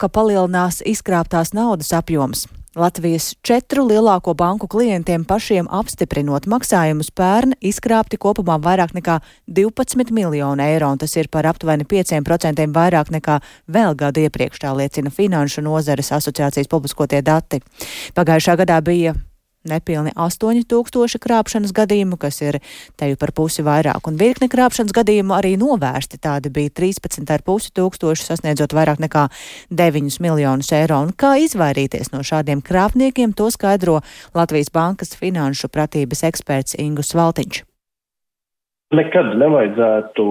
ka palielinās izkrāptās naudas apjoms. Latvijas četru lielāko banku klientiem pašiem apstiprinot maksājumus pērn izkrāpti kopumā vairāk nekā 12 miljonu eiro, un tas ir par aptuveni 5% vairāk nekā vēl gadu iepriekš, tā liecina Finanšu nozares asociācijas publiskotie dati. Pagājušā gadā bija nepilni 8000 krāpšanas gadījumu, kas ir teju par pusi vairāk, un virkni krāpšanas gadījumu arī novērsti. Tādi bija 13,5 tūkstoši, sasniedzot vairāk nekā 9 miljonus eiro. Un kā izvairīties no šādiem krāpniekiem, to skaidro Latvijas Bankas finanšu pratības eksperts Ingus Valtiņš. Nekad nevajadzētu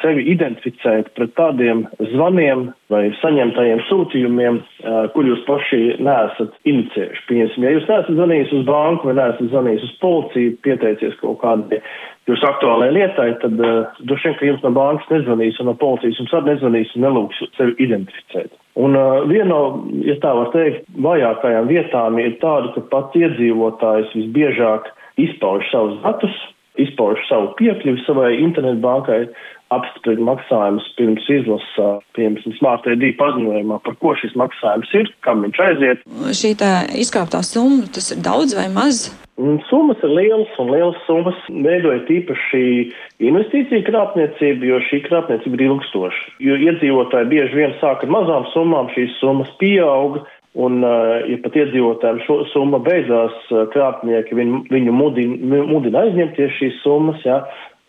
sevi identificēt pret tādiem zvaniem vai saņemtajiem sūtījumiem, kur jūs paši neesat inicējuši. Piemēram, ja jūs neesat zvanījis uz banku vai neesat zvanījis uz policiju, pieteicies kaut kādai jūsu aktuālajai lietai, tad uh, droši vien, ka jums no bankas nezvanīs un no policijas jums arī nezvanīs un nelūgs sevi identificēt. Un uh, viena no, ja tā var teikt, vajākajām vietām ir tāda, ka pats iedzīvotājs visbiežāk izpauž savus datus, izpauž savu piekļuvi savai internetbankai, apstiprina maksājumus pirms izlasa, piemēram, Smart ID paziņojumā, par ko šis maksājums ir, kam viņš aiziet. Šī tā izkāptā summa, tas ir daudz vai maz? Summas ir lielas, un lielas summas veidoja tīpaši investīcija krāpniecība, jo šī krāpniecība ir ilgstoša. Jo iedzīvotāji bieži vien sāk ar mazām summām, šīs summas pieauga, Un, ja pat iedzīvotājiem šo summa beidzās, krāpnieki viņu, viņu mudina, mudina aizņemties šīs summas, jā,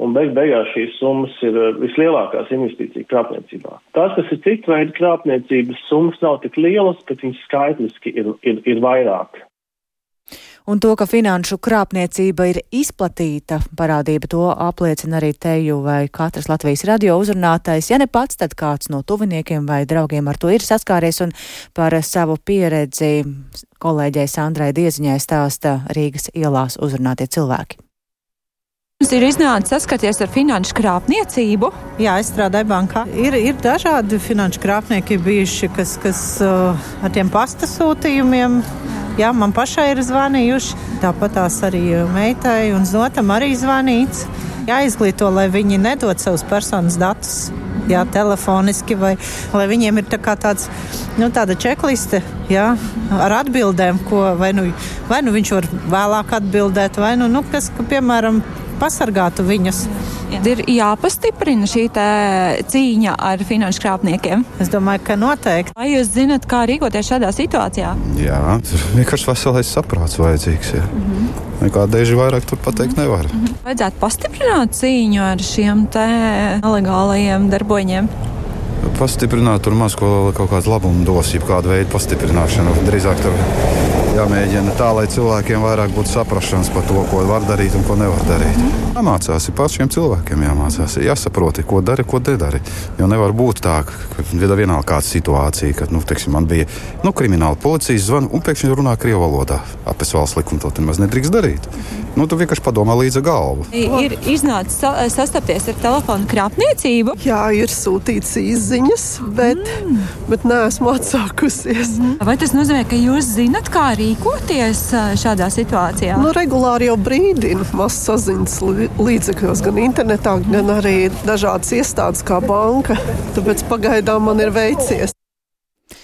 un beig beigās šīs summas ir eh, vislielākās investīcija krāpniecībā. Tās, kas ir citu veidu krāpniecības summas, nav tik lielas, bet viņas skaitliski ir, ir, ir vairāk. Un to, ka finanšu krāpniecība ir izplatīta parādība, to apliecina arī teju vai katrs Latvijas radio uzrunātais. Ja ne pats, tad kāds no tuviniekiem vai draugiem ar to ir saskāries un par savu pieredzi kolēģei Sandrai Dieziņai stāsta Rīgas ielās uzrunātie cilvēki. Jums ir iznācis saskaties ar finanšu krāpniecību? Jā, es strādāju bankā. Ir, ir dažādi finanšu krāpnieki bijuši, kas, kas uh, ar tiem pasta sūtījumiem. Jā, man pašai ir zvanījuši. Tāpat tās arī meitai un zotam arī zvanīts. Jāizglīto, lai viņi nedod savus personas datus. Jā, telefoniski, vai lai viņiem ir tā tāds, nu, tāda čekliste jā, ar atbildēm, ko vai nu, vai nu viņš var vēlāk atbildēt, vai nu, nu kas, ka, piemēram, pasargātu viņus. Ir jāpastiprina šī cīņa ar finanšu krāpniekiem. Es domāju, ka noteikti. Vai jūs zinat, kā rīkoties šādā situācijā? Jā, tur vienkārši veselais saprāts vajadzīgs. Jā. Mm -hmm. Nekā daži vairāk tur pateikt nevar. Mm -hmm. Vajadzētu pastiprināt cīņu ar šiem nelegālajiem darboņiem pastiprināt, tur maz ko kaut kādu labumu dos, jeb kādu veidu pastiprināšanu. Drīzāk tur jāmēģina tā, lai cilvēkiem vairāk būtu saprašanas par to, ko var darīt un ko nevar darīt. Jāmācās, pašiem cilvēkiem jāmācās, ir jāsaprot, ko dari, ko nedari. Jo nevar būt tā, ka vienalga kāda situācija, kad, nu, teiksim, man bija nu, krimināla policijas zvana un pēkšņi runā krievu valodā. Apēc valsts likuma to nemaz nedrīkst darīt. Nu, tu vienkārši padomā līdzi galvu. Ir iznācis sa sastapties ar telefonu krāpniecību. Jā, ir sūtīts izziņas, bet, mm. bet neesmu atsākusies. Mm. Vai tas nozīmē, ka jūs zinat, kā rīkoties šādā situācijā? Nu, regulāri jau brīdina mazs saziņas līdzekļos, gan internetā, gan arī dažādas iestādes kā banka. Tāpēc pagaidām man ir veicies.